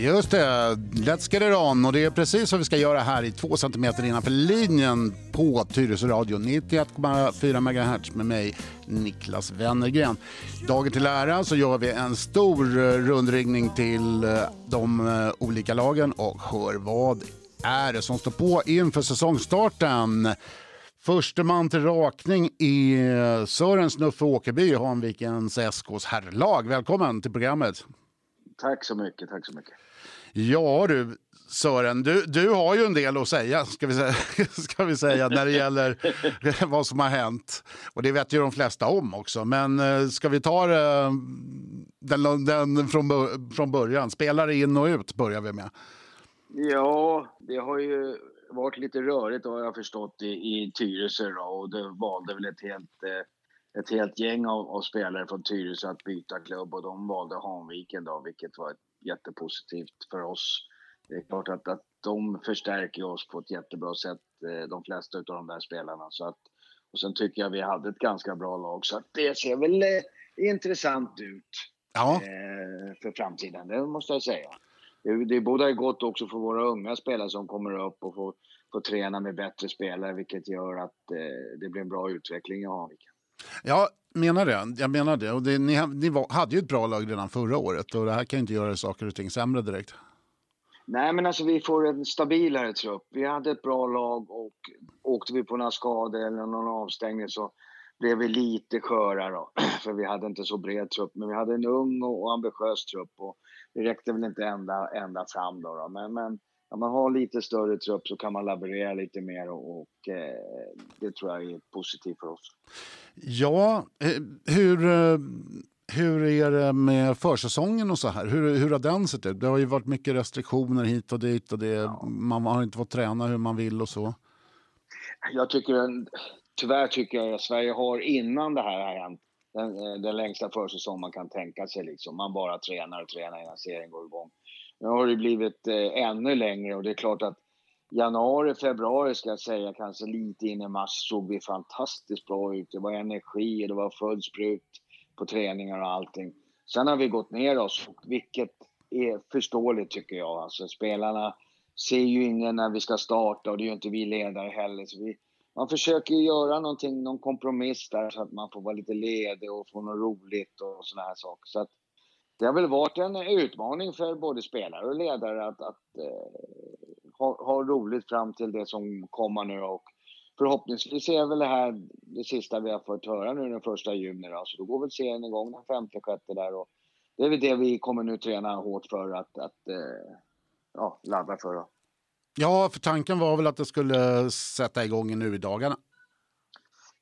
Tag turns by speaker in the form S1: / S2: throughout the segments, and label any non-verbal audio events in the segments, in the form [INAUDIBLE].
S1: Just det, Let's get it on. Och det är precis vad vi ska göra här i två centimeter innanför linjen på Tyresö Radio 91,4 MHz med mig, Niklas Wennergren. Dagen till ära så gör vi en stor eh, rundringning till eh, de eh, olika lagen och hör vad är det som står på inför säsongstarten. Förste man till rakning är Sören Snuffe Åkerby, Hanvikens SKs herrlag. Välkommen till programmet.
S2: Tack så mycket, tack så mycket.
S1: Ja du, Sören, du, du har ju en del att säga, ska vi säga, [LAUGHS] ska vi säga när det gäller [LAUGHS] vad som har hänt. Och det vet ju de flesta om också. Men eh, ska vi ta det, mm, den, den från, från början? Spelare in och ut börjar vi med.
S2: Ja, det har ju varit lite rörigt har jag förstått i, i Tyresö då, och det valde väl ett helt, eh, ett helt gäng av, av, spelare från Tyresö att byta klubb och de valde Hanviken då, vilket var jättepositivt för oss. Det är klart att, att de förstärker oss på ett jättebra sätt, eh, de flesta av de där spelarna. Så att, och sen tycker jag vi hade ett ganska bra lag, så att det ser väl eh, intressant ut ja. eh, för framtiden, det måste jag säga det, det bådar gott också för våra unga spelare som kommer upp och får, får träna med bättre spelare, vilket gör att eh, det blir en bra utveckling i Hanviken.
S1: Ja, menar det. Jag menar det. Och det, ni, ni var, hade ju ett bra lag redan förra året och det här kan ju inte göra saker och ting sämre direkt.
S2: Nej, men alltså vi får en stabilare trupp. Vi hade ett bra lag och åkte vi på några skador eller någon avstängning så blev vi lite sköra då. [CLEARS THROAT] För vi hade inte så bred trupp. Men vi hade en ung och ambitiös trupp och det räckte väl inte ända, ända fram då. då. Men, men när man har lite större trupp så kan man laborera lite mer och, och eh, det tror jag är positivt för oss.
S1: Ja, eh, hur, eh, hur är det med försäsongen och så här? Hur, hur har den sett ut? Det har ju varit mycket restriktioner hit och dit och det, ja. man har inte fått träna hur man vill och så.
S2: Jag tycker, tyvärr tycker jag att Sverige har innan det här har hänt den, den längsta försäsong man kan tänka sig. Liksom. Man bara tränar och tränar innan serien går igång. Nu har det blivit eh, ännu längre och det är klart att januari, februari ska jag säga, kanske lite in i mars såg vi fantastiskt bra ut. Det var energi, det var full sprut på träningar och allting. Sen har vi gått ner oss, vilket är förståeligt tycker jag. Alltså spelarna ser ju ingen när vi ska starta och det gör inte vi ledare heller. Så vi, man försöker göra någonting, någon kompromiss där så att man får vara lite ledig och få något roligt och såna här saker. Så att det har väl varit en utmaning för både spelare och ledare att, att eh, ha, ha, roligt fram till det som kommer nu och förhoppningsvis är väl det här det sista vi har fått höra nu den första juni då, så då går väl serien igång den femte, sjätte där och det är väl det vi kommer nu träna hårt för att, att eh, ja, ladda för. Då.
S1: Ja, för tanken var väl att det skulle sätta igång nu i dagarna.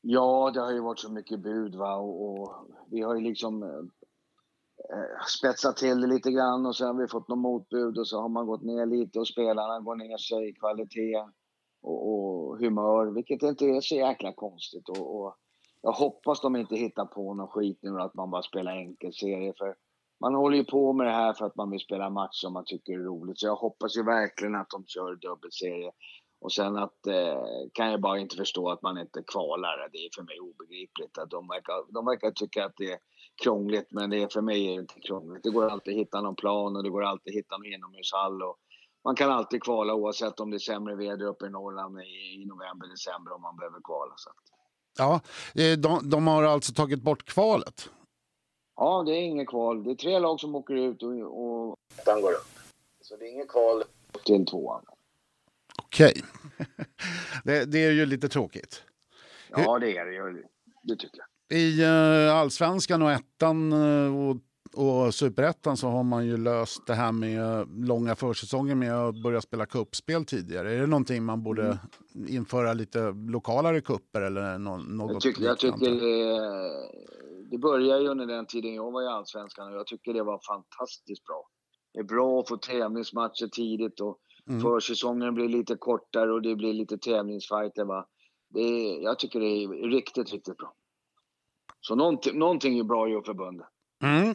S2: Ja, det har ju varit så mycket bud va och, och vi har ju liksom eh, Eh, spetsat till det lite grann och sen har vi fått något motbud och så har man gått ner lite och spelarna går ner sig i kvalitet och, och humör, vilket inte är så jäkla konstigt. Och, och jag hoppas de inte hittar på någon skit nu att man bara spelar enkelserie för man håller ju på med det här för att man vill spela match som man tycker är roligt. Så jag hoppas ju verkligen att de kör dubbelserie. Och sen att, eh, kan jag bara inte förstå att man inte kvalar. Det är för mig obegripligt. Att de, verkar, de verkar tycka att det är krångligt, men det är, för mig är det inte krångligt. Det går alltid att hitta någon plan och det går alltid att hitta någon inomhushall. Och man kan alltid kvala oavsett om det är sämre väder uppe i Norrland i, i november, december om man behöver kvala. Så.
S1: Ja, eh, de, de har alltså tagit bort kvalet?
S2: Ja, det är inget kval. Det är tre lag som åker ut och, och ettan går upp. Så det är inget kval till tvåan.
S1: Okej. [LAUGHS] det, det, är ju lite tråkigt.
S2: Ja, det är det. Det tycker jag.
S1: I uh, allsvenskan och ettan uh, och, och superettan så har man ju löst det här med långa försäsonger med att börja spela kuppspel tidigare. Är det någonting man borde mm. införa lite lokalare kupper eller något
S2: jag tycker, jag tycker det, det började ju under den tiden jag var i Allsvenskan och jag tycker det var fantastiskt bra. Det är bra att få tävlingsmatcher tidigt och mm. försäsongen blir lite kortare och det blir lite tävlingsfighter. Va? Det är, jag tycker det är riktigt, riktigt bra. Så någonting, någonting är bra i förbundet. Mm.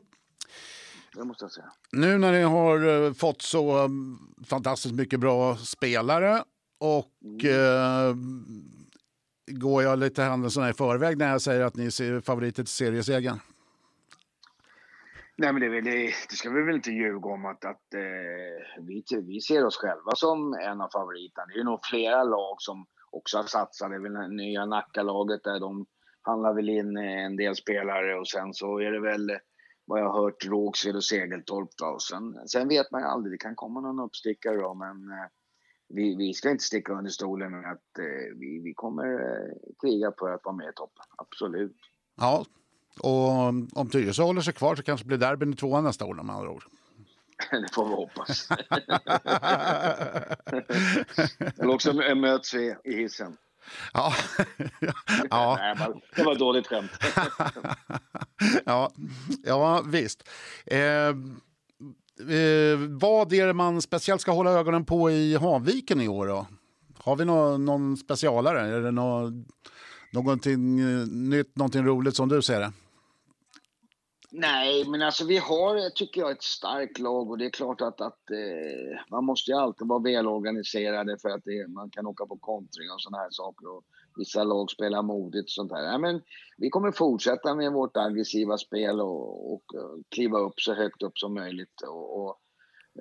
S2: Det måste jag säga.
S1: Nu när ni har eh, fått så mm, fantastiskt mycket bra spelare och mm. eh, går jag lite händelserna i förväg när jag säger att ni är favoriter till seriesegern?
S2: Nej, men det, det, det, ska vi väl inte ljuga om att, att eh, vi, vi ser oss själva som en av favoriterna. Det är nog flera lag som också har satsat. Det är väl nya Nacka-laget där de handlar väl in en del spelare och sen så är det väl vad jag har hört Rågsved och Segeltorp då. Och sen, sen vet man ju aldrig, det kan komma någon uppstickare då men eh, vi, vi ska inte sticka under stolen med att eh, vi, vi kommer eh, kriga för att vara med i toppen, absolut.
S1: Ja, och om Tyresö håller sig kvar så kanske blir derbyn i tvåan nästa år med andra ord. [LAUGHS]
S2: det får vi hoppas. [LAUGHS] Eller också möts vi i hissen.
S1: Ja. [LAUGHS]
S2: ja. det var ett dåligt skämt. [LAUGHS]
S1: ja. ja, visst. Eh, eh, vad är det man speciellt ska hålla ögonen på i Havviken i år? Då? Har vi någon, någon specialare? Är det någon, någonting eh, nytt, någonting roligt som du ser det?
S2: Nej, men alltså vi har, tycker jag, ett starkt lag och det är klart att, att eh, man måste ju alltid vara välorganiserade för att det, man kan åka på kontring och sådana här saker. Och vissa lag spelar modigt och sånt här. Ja, men vi kommer fortsätta med vårt aggressiva spel och, och, och kliva upp så högt upp som möjligt. Och, och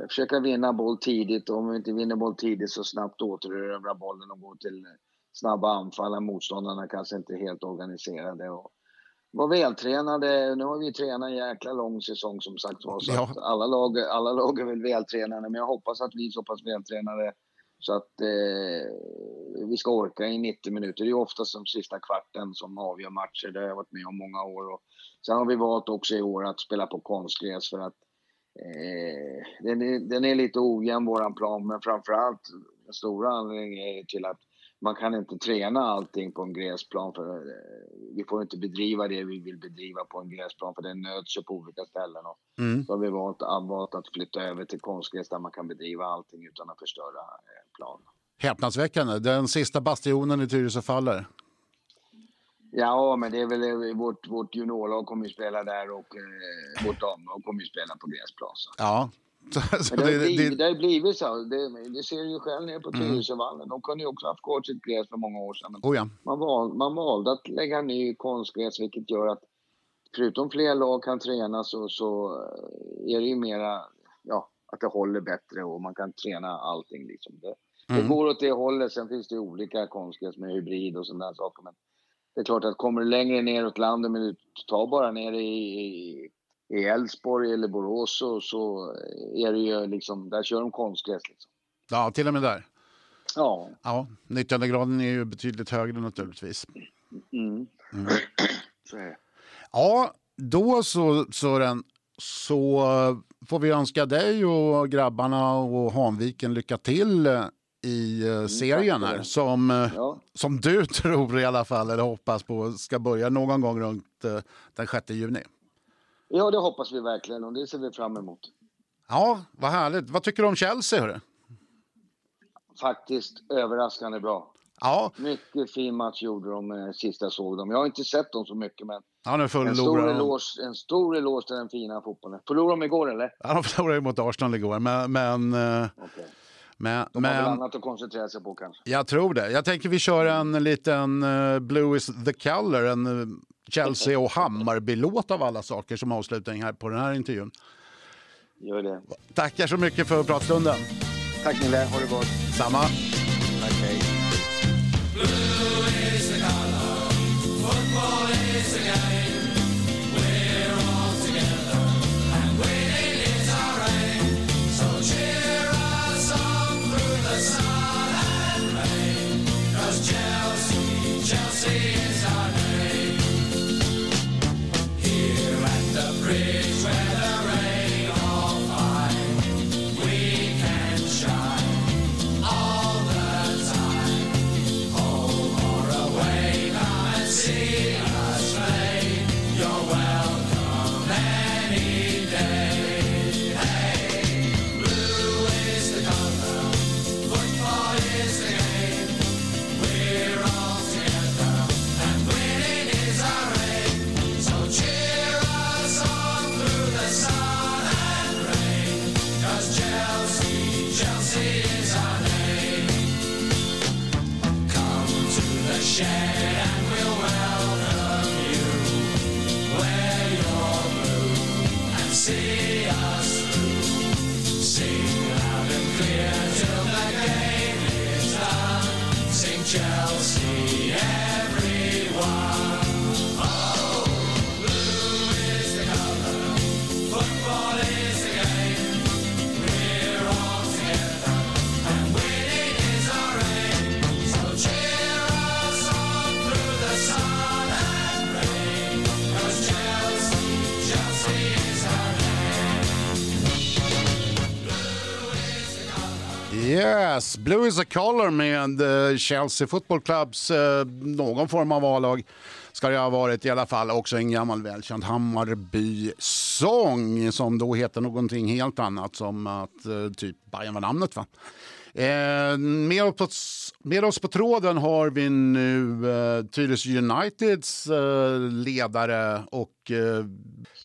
S2: eh, försöka vinna boll tidigt och om vi inte vinner boll tidigt så snabbt återerövra bollen och gå till snabba anfall. Motståndarna kanske inte är helt organiserade. Och, var vältränade. Nu har vi tränat en jäkla lång säsong som sagt var. Så ja. alla, lag, alla lag är väl vältränade. Men jag hoppas att vi är så pass vältränade så att eh, vi ska orka i 90 minuter. Det är oftast de sista kvarten som avgör matcher. Det har jag varit med om många år. Och sen har vi valt också i år att spela på konstgräs för att eh, den, är, den är lite ojämn våran plan. Men framförallt den stora anledningen till att man kan inte träna allting på en gräsplan för eh, vi får inte bedriva det vi vill bedriva på en gräsplan för det nöts på olika ställen. Och mm. Så har vi valt, valt att flytta över till konstgräs där man kan bedriva allting utan att förstöra eh, planen.
S1: Häpnadsväckande. Den sista bastionen i Tyresö faller.
S2: Ja, men det är väl eh, vårt, vårt juniorlag kommer ju spela där och eh, vårt damlag kommer ju spela på gräsplan.
S1: Ja, [LAUGHS]
S2: Så det, det, blivit, det, har blivit så. Det, det ser du ju själv nere på mm. Tyresövallen. De kunde ju också haft kvar sitt gräs för många år sedan.
S1: Oh ja.
S2: man, val, man valde att lägga ny konstgräs vilket gör att förutom fler lag kan träna så, så är det ju mera, ja, att det håller bättre och man kan träna allting liksom. Det, mm. det går åt det hållet. Sen finns det olika konstgräs med hybrid och sådana saker. Men det är klart att kommer du längre neråt landet, men du tar bara ner i i Älvsborg eller Borås så, så är det ju liksom, där kör de konstgräs. Liksom.
S1: Ja, till och med där.
S2: Ja.
S1: ja. Nyttjandegraden är ju betydligt högre naturligtvis.
S2: Mm. Mm. [CLEARS THROAT]
S1: Ja, då så Sören, så får vi önska dig och grabbarna och Hanviken lycka till i eh, mm, serien här som, eh, ja. som du [LAUGHS] tror i alla fall, eller hoppas på, ska börja någon gång runt eh, den 6 juni.
S2: Ja, det hoppas vi verkligen och det ser vi fram emot.
S1: Ja, vad härligt. Vad tycker du om Chelsea? Hörru?
S2: Faktiskt överraskande bra.
S1: Ja.
S2: Mycket fin match gjorde de eh, sista jag såg dem. Jag har inte sett dem så mycket men
S1: ja, nu
S2: en, stor eloge, en stor eloge till den fina fotbollen. Förlorade de igår eller?
S1: Ja, de förlorade mot Arsenal igår men... men
S2: eh, okay. Men, de har men, väl annat att koncentrera sig på kanske?
S1: Jag tror det. Jag tänker vi kör en liten uh, Blue is the color, en uh, Chelsea och Hammarby-låt av alla saker som avslutning här på den här intervjun.
S2: Gör det.
S1: Tackar så mycket för pratstunden.
S2: Tack Nille, ha det gott.
S1: Samma. Yes, Blue is a color med eh, Chelsea Football Clubs eh, någon form av A-lag ska det ha varit i alla fall. Också en gammal välkänd Hammarby-sång som då heter någonting helt annat som att eh, typ Bajen var namnet. Va? Eh, med, oss på, med oss på tråden har vi nu eh, Tyresö Uniteds eh, ledare och eh,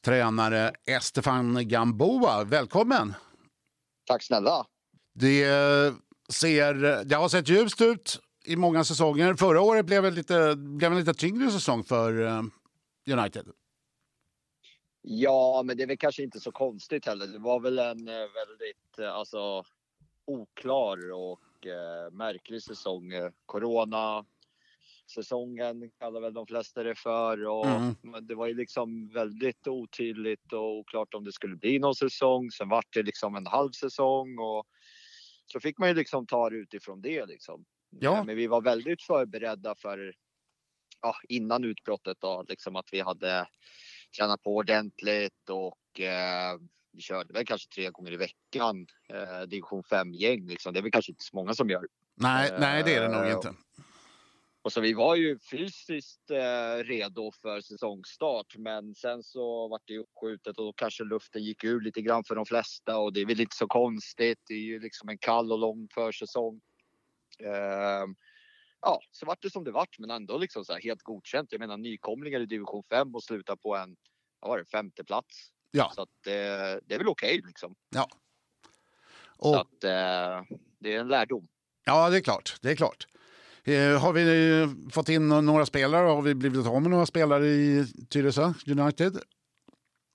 S1: tränare Estefan Gamboa. Välkommen!
S3: Tack snälla!
S1: Det, ser, det har sett ljust ut i många säsonger. Förra året blev det lite, blev en lite tyngre säsong för uh, United.
S3: Ja, men det är väl kanske inte så konstigt heller. Det var väl en eh, väldigt eh, alltså, oklar och eh, märklig säsong. Corona säsongen kallar väl de flesta det för. Och mm. Det var ju liksom väldigt otydligt och oklart om det skulle bli någon säsong. Sen vart det liksom en halv säsong och så fick man ju liksom ta det utifrån det liksom. Ja. Men vi var väldigt förberedda för ja, innan utbrottet då, liksom att vi hade tränat på ordentligt och eh, vi körde väl kanske tre gånger i veckan. Eh, division 5-gäng liksom. Det är väl kanske inte så många som gör.
S1: Nej, eh, nej det är det nog inte.
S3: Och så vi var ju fysiskt eh, redo för säsongstart, men sen så vart det uppskjutet och då kanske luften gick ur lite grann för de flesta och det är väl inte så konstigt. Det är ju liksom en kall och lång försäsong. Eh, ja, så vart det som det vart, men ändå liksom så här helt godkänt. Jag menar nykomlingar i division 5 och sluta på en, vad var det, femte plats. Ja. Så att eh, det är väl okej okay, liksom.
S1: Ja.
S3: Och... Så att eh, det är en lärdom.
S1: Ja, det är klart. Det är klart. Eh, har vi eh, fått in några spelare? Har vi blivit av med några spelare i Tyresö United?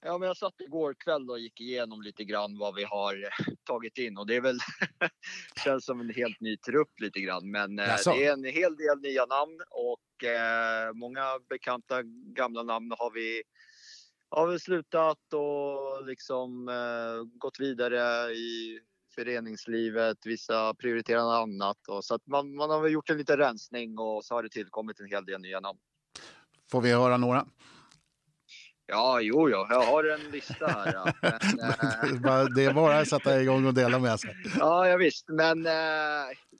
S3: Ja, men jag satt igår kväll och gick igenom lite grann vad vi har eh, tagit in och det är väl [LAUGHS] känns som en helt ny trupp lite grann. Men Jaså. det är en hel del nya namn och eh, många bekanta gamla namn har vi har vi slutat och liksom eh, gått vidare i föreningslivet, vissa prioriterar annat. Och så att man, man har väl gjort en liten rensning och så har det tillkommit en hel del nya namn.
S1: Får vi höra några?
S3: Ja, jo, jo, jag har en lista här. Ja. [LAUGHS]
S1: Men, äh... det är bara att sätta igång och dela med sig.
S3: Ja, ja visst. Men äh,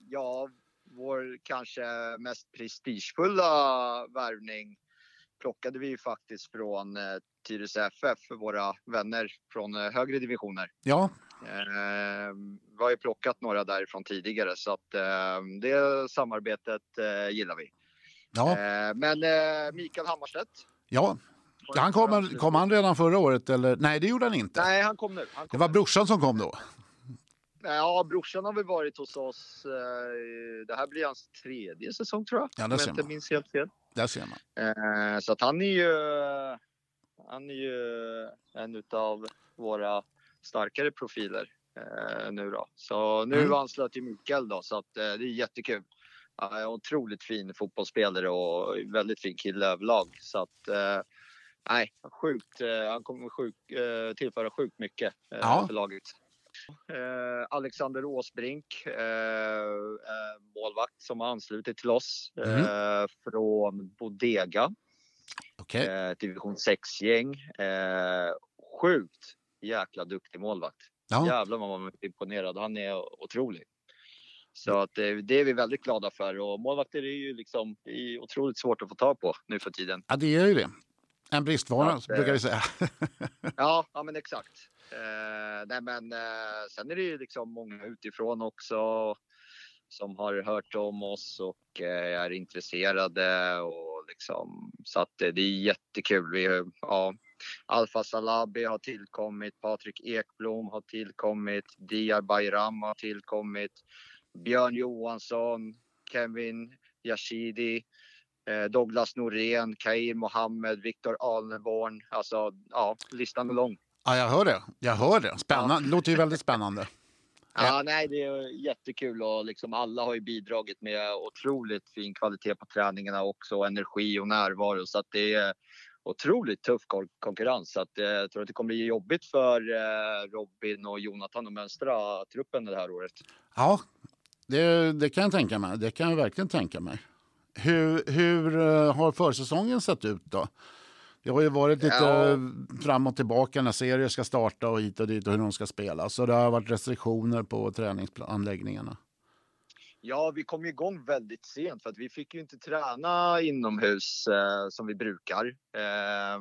S3: ja, vår kanske mest prestigefulla värvning plockade vi faktiskt från eh, Tyresö FF, för våra vänner från eh, högre divisioner.
S1: Ja.
S3: Eh, vi har ju plockat några därifrån tidigare så att eh, det samarbetet eh, gillar vi. Ja. Eh, men eh, Mikael Hammarstedt.
S1: Ja, han kom, kom han redan förra året eller? Nej, det gjorde han inte.
S3: Nej, han kom nu. Han
S1: kom det var nu. brorsan som kom då?
S3: Ja, brorsan har väl varit hos oss. Det här blir hans tredje säsong tror jag.
S1: Ja, det ser
S3: man. Minns helt fel.
S1: Där ser
S3: man. Så att han är ju han är ju en av våra starkare profiler eh, nu då. Så nu mm. anslöt ju Mikael då, så att eh, det är jättekul. Uh, otroligt fin fotbollsspelare och väldigt fin kille överlag. Så att, uh, nej, sjukt. Han kommer sjuk, tillföra sjukt mycket ja. för laget. Alexander Åsbrink, målvakt som har anslutit till oss mm. från Bodega.
S1: Okay. Eh,
S3: division 6-gäng. Eh, sjukt jäkla duktig målvakt. Ja. Jävlar vad man är imponerad. Han är otrolig. Så att det, det, är vi väldigt glada för och målvakter är ju liksom är otroligt svårt att få tag på nu för tiden.
S1: Ja, det är ju det. En bristvara att, brukar vi säga. [LAUGHS]
S3: ja, ja, men exakt. Eh, nej, men eh, sen är det ju liksom många utifrån också som har hört om oss och eh, är intresserade och liksom så att det är jättekul. Vi, ja, Alfa Salabi har tillkommit, Patrik Ekblom har tillkommit, Diar Bayram har tillkommit, Björn Johansson, Kevin Yashidi, eh, Douglas Norén, Kair Mohammed, Viktor Alneborn. Alltså, ja, listan är lång.
S1: Ja, jag hör det. Jag hör det. Spännande. Ja. Det låter ju väldigt spännande. [LAUGHS]
S3: Ja, nej, det är jättekul och liksom alla har ju bidragit med otroligt fin kvalitet på träningarna också, energi och närvaro så att det är otroligt tuff konkurrens. Så att, eh, jag tror att det kommer bli jobbigt för eh, Robin och Jonathan att mönstra truppen det här året.
S1: Ja, det, det kan jag tänka mig. Det kan jag verkligen tänka mig. Hur, hur eh, har försäsongen sett ut då? Det har ju varit lite ja. fram och tillbaka när serier ska starta och hit och dit och hur de ska spela. Så det har varit restriktioner på träningsanläggningarna.
S3: Ja, vi kom igång väldigt sent för att vi fick ju inte träna inomhus eh, som vi brukar. Eh,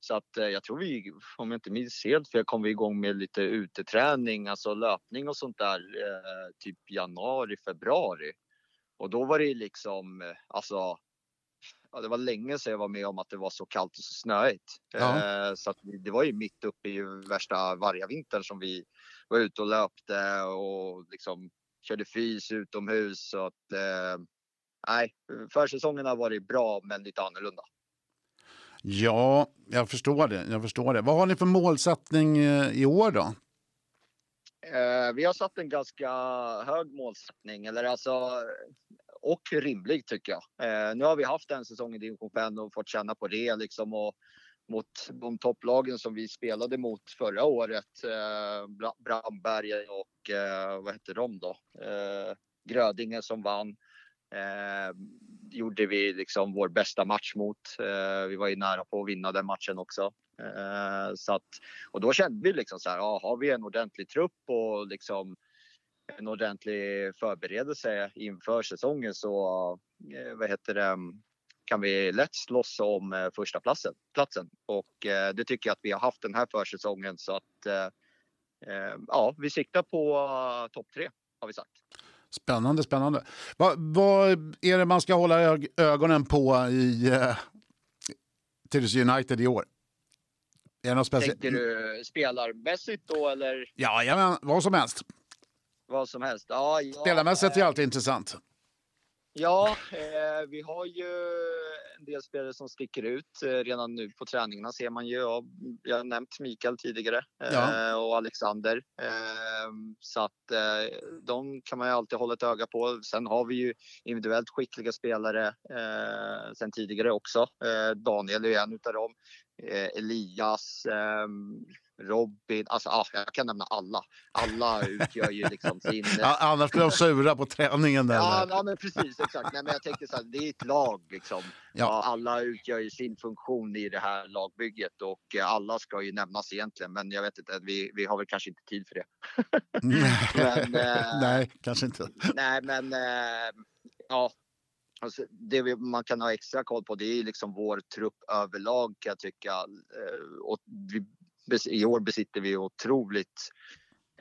S3: så att eh, jag tror vi, om jag inte minns helt fel, kom vi igång med lite uteträning, alltså löpning och sånt där, eh, typ januari, februari. Och då var det liksom, eh, alltså, ja, det var länge sedan jag var med om att det var så kallt och så snöigt. Ja. Eh, så att det var ju mitt uppe i värsta vargavintern som vi var ute och löpte och liksom körde fys utomhus. Så att, eh, nej, försäsongen har varit bra men lite annorlunda.
S1: Ja, jag förstår det. Jag förstår det. Vad har ni för målsättning eh, i år då?
S3: Eh, vi har satt en ganska hög målsättning, eller alltså och rimlig tycker jag. Eh, nu har vi haft en säsong i division 5 och fått känna på det liksom och mot de topplagen som vi spelade mot förra året. Eh, Brandbergen och eh, vad hette de då? Eh, Grödinge som vann. Eh, gjorde vi liksom vår bästa match mot. Eh, vi var ju nära på att vinna den matchen också. Eh, så att, och då kände vi liksom så här, ja, har vi en ordentlig trupp och liksom en ordentlig förberedelse inför säsongen så eh, vad heter det, kan vi lätt slåss om eh, första platsen. platsen. Och eh, det tycker jag att vi har haft den här försäsongen så att eh, ja, vi siktar på topp tre har vi sagt.
S1: Spännande, spännande. Vad, vad, är det man ska hålla ögonen på i eh, Tyresö United i år?
S3: Är det något speciellt? Tänker du spelarmässigt då eller?
S1: Ja, ja vad som helst.
S3: Vad som helst. Ja,
S1: ja, Spelarmässigt är alltid intressant.
S3: Ja, eh, vi har ju en del spelare som sticker ut. Eh, redan nu på träningarna ser man ju, ja, jag har nämnt Mikael tidigare eh, ja. och Alexander. Eh, så att eh, de kan man ju alltid hålla ett öga på. Sen har vi ju individuellt skickliga spelare eh, sen tidigare också. Daniel är en utav dem. Elias, ehm, Robin, alltså ja, jag kan nämna alla. Alla utgör ju liksom sin... [LAUGHS]
S1: Annars blir de sura på träningen. Där.
S3: Ja, ja, men precis. Exakt. Nej, men jag tänkte så här, det är ett lag liksom. Ja. alla utgör ju sin funktion i det här lagbygget och alla ska ju nämnas egentligen. Men jag vet inte, vi, vi har väl kanske inte tid för det. [LAUGHS]
S1: men, eh, nej, kanske inte.
S3: Nej, men eh, ja, Alltså, det man kan ha extra koll på det är liksom vår trupp överlag kan jag tycka. Eh, och vi i år besitter vi otroligt,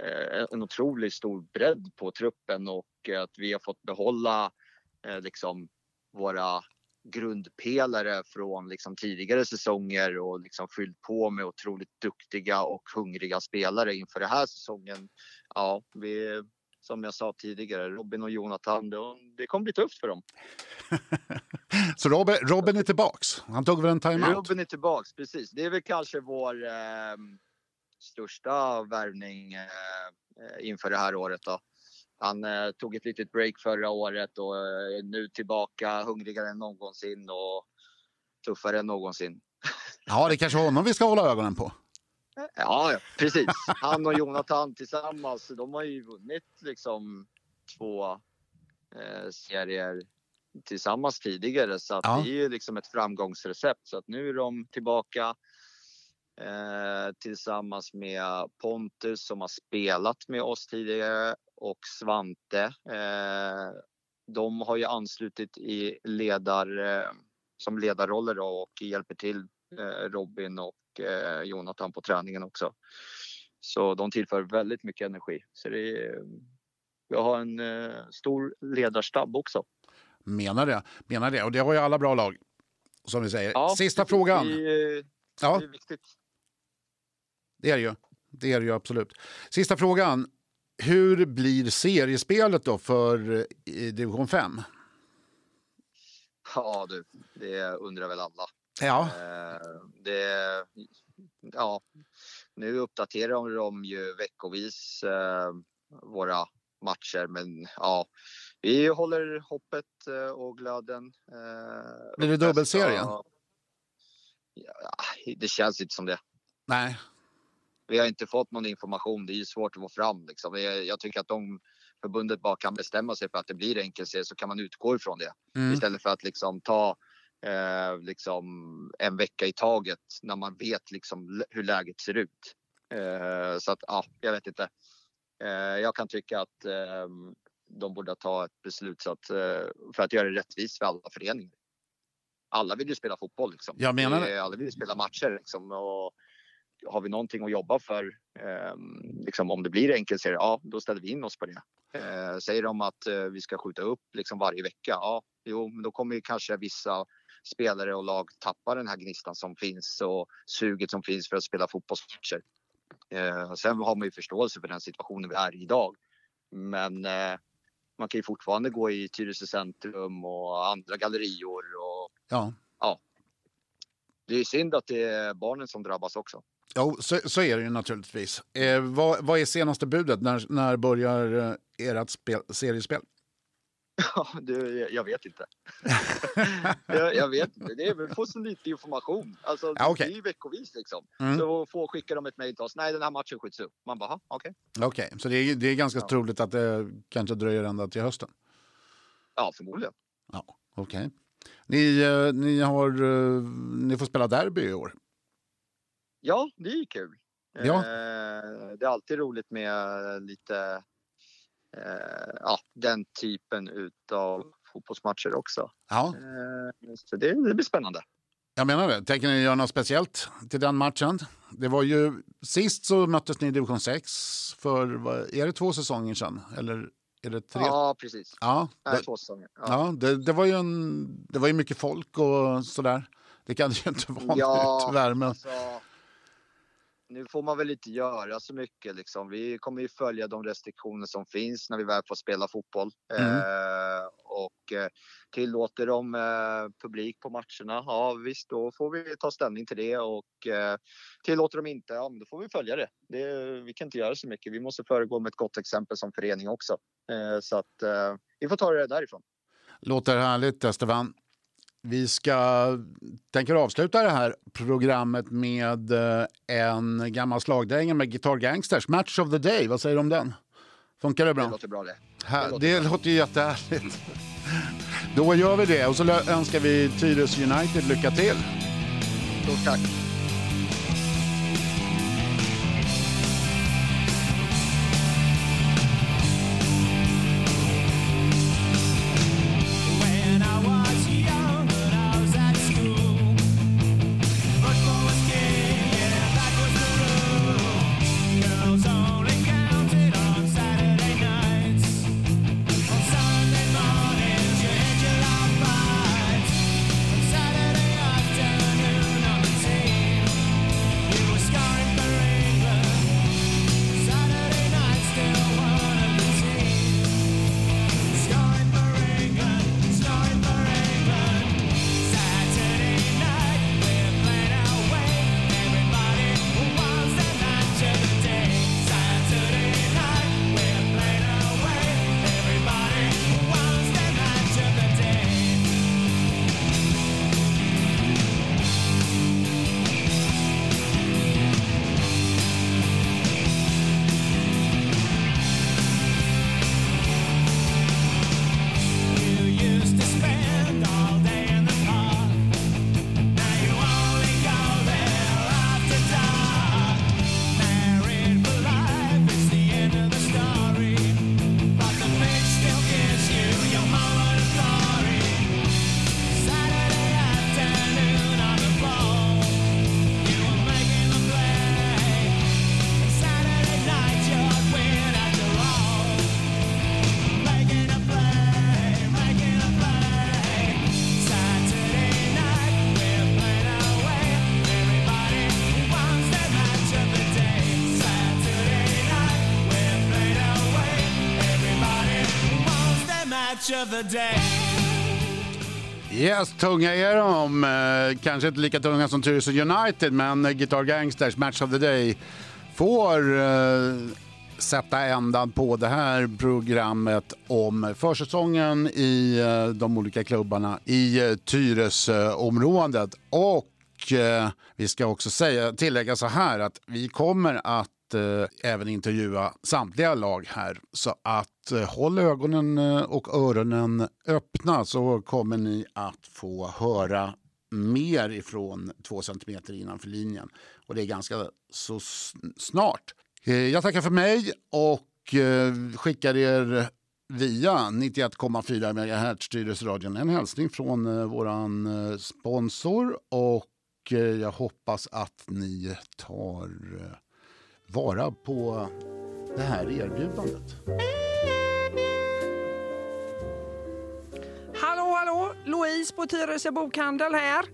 S3: eh, en otroligt stor bredd på truppen och eh, att vi har fått behålla eh, liksom våra grundpelare från liksom tidigare säsonger och liksom fyllt på med otroligt duktiga och hungriga spelare inför den här säsongen. Ja, vi, som jag sa tidigare, Robin och Jonathan, det kommer bli tufft för dem. [LAUGHS]
S1: Så Robin, Robin är tillbaks? Han tog väl en timeout?
S3: Robin är tillbaks, precis. Det är väl kanske vår eh, största värvning eh, inför det här året. Då. Han eh, tog ett litet break förra året och är nu tillbaka hungrigare än någonsin och tuffare än någonsin.
S1: Ja, det är kanske honom vi ska hålla ögonen på.
S3: Ja, precis. Han och Jonathan tillsammans, de har ju vunnit liksom två eh, serier tillsammans tidigare så ja. det är ju liksom ett framgångsrecept. Så att nu är de tillbaka eh, tillsammans med Pontus som har spelat med oss tidigare och Svante. Eh, de har ju anslutit i ledar, eh, som ledarroller då och hjälper till eh, Robin och eh, Jonathan på träningen också. Så de tillför väldigt mycket energi. Så det är, vi har en eh, stor ledarstab också.
S1: Menar det, menar det. Och det har ju alla bra lag, som vi säger. Ja, Sista det, frågan.
S3: Det, ja. det är viktigt.
S1: Det är det ju. Det är det ju absolut. Sista frågan. Hur blir seriespelet då för eh, division 5?
S3: Ja du, det undrar väl alla.
S1: Ja.
S3: Eh, det, ja, nu uppdaterar de ju veckovis eh, våra matcher men ja, vi håller hoppet eh, och glöden.
S1: Blir det dubbelserie? Ja,
S3: det känns inte som det.
S1: Nej.
S3: Vi har inte fått någon information. Det är svårt att få fram. Liksom. Jag tycker att de förbundet bara kan bestämma sig för att det blir enkelserie så kan man utgå ifrån det. Mm. Istället för att liksom ta eh, liksom en vecka i taget när man vet liksom hur läget ser ut. Eh, så att ja, jag vet inte. Eh, jag kan tycka att eh, de borde ta ett beslut så att, eh, för att göra det rättvist för alla föreningar. Alla vill ju spela fotboll liksom.
S1: Jag menar det.
S3: Alla vill ju spela matcher liksom. Och har vi någonting att jobba för, eh, liksom om det blir enkelserie, ja då ställer vi in oss på det. Eh, säger de att eh, vi ska skjuta upp liksom varje vecka, ja jo men då kommer ju kanske vissa spelare och lag tappa den här gnistan som finns och suget som finns för att spela fotbollsmatcher. Eh, sen har man ju förståelse för den situationen vi är i idag. Men eh, man kan ju fortfarande gå i Tyresö centrum och andra gallerior och
S1: Ja.
S3: ja. Det är synd att det är barnen som drabbas också.
S1: Jo, så, så är det ju naturligtvis. Eh, vad, vad är senaste budet? När, när börjar eh, ert spel, seriespel?
S3: Ja, du, jag vet inte. [LAUGHS] jag, jag vet inte. Det är väl få så lite information. Alltså,
S1: Ja, okej.
S3: Det är ju veckovis liksom.
S1: Mm.
S3: Så få skickar de ett mejl till oss. Nej, den här matchen skjuts upp. Man bara, "Ha, okej.
S1: Okej, så det är, det är ganska
S3: Ja.
S1: troligt att det kanske dröjer ända till hösten?
S3: Ja, förmodligen.
S1: Ja, okej. Ni, eh, ni, har, eh, ni får spela derby i år.
S3: Ja, det är kul.
S1: Ja.
S3: Eh, det är alltid roligt med lite ja, den typen utav fotbollsmatcher också.
S1: Ja,
S3: Eh, så det, det blir spännande.
S1: jag menar det. Tänker ni göra något speciellt till den matchen? Det var ju, sist så möttes ni i division 6 för, är det två säsonger sedan? Eller är det tre?
S3: Ja, precis.
S1: Ja,
S3: Nej,
S1: det,
S3: två säsonger. Ja.
S1: ja det, det, var ju en, det var ju mycket folk och sådär. Det kan det ju inte vara
S3: Ja,
S1: nu tyvärr. Men,
S3: Alltså, nu får man väl inte göra så mycket liksom. Vi kommer ju följa de restriktioner som finns när vi väl får spela fotboll.
S1: Mm.
S3: Eh, och eh, tillåter de eh, publik på matcherna, ja visst då får vi ta ställning till det och eh, tillåter de inte, ja men då får vi följa det. det. Vi kan inte göra så mycket. Vi måste föregå med ett gott exempel som förening också. Eh, så att eh, vi får ta det därifrån.
S1: Låter härligt, Esteban. Vi ska tänker avsluta det här programmet med eh, en gammal slagdänga med Guitar Gangsters. Match of the Day, vad säger du om den? Funkar det
S3: Det
S1: bra?
S3: låter bra det.
S1: Här,
S3: låter
S1: det låter ju jättehärligt. Då gör vi det och så önskar vi Tyres United lycka till.
S3: Stort tack.
S4: Match of the day.
S1: Yes, tunga är de. Eh, kanske inte lika tunga som Tyresö United, men eh, Guitar Gangsters Match of the Day får eh, sätta ändan på det här programmet om försäsongen i eh, de olika klubbarna i eh, Tyresöområdet. Och eh, vi ska också säga, tillägga så här att vi kommer att eh, även intervjua samtliga lag här. Så att Eh, håll ögonen eh, och öronen öppna så kommer ni att få höra mer ifrån två centimeter innanför linjen. Och det är ganska så snart. Eh, jag tackar för mig och skickar er via 91,4 MHz Tyresöradion en hälsning från våran sponsor och jag hoppas att ni tar vara på det här erbjudandet.
S5: Pris på Tyresö bokhandel här.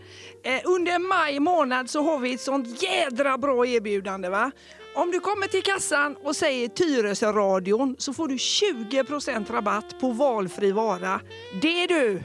S5: Eh, under maj månad så har vi ett sånt jädra bra erbjudande. va? Om du kommer till kassan och säger Tyresö-radion så får du 20% rabatt på valfri vara. Det du!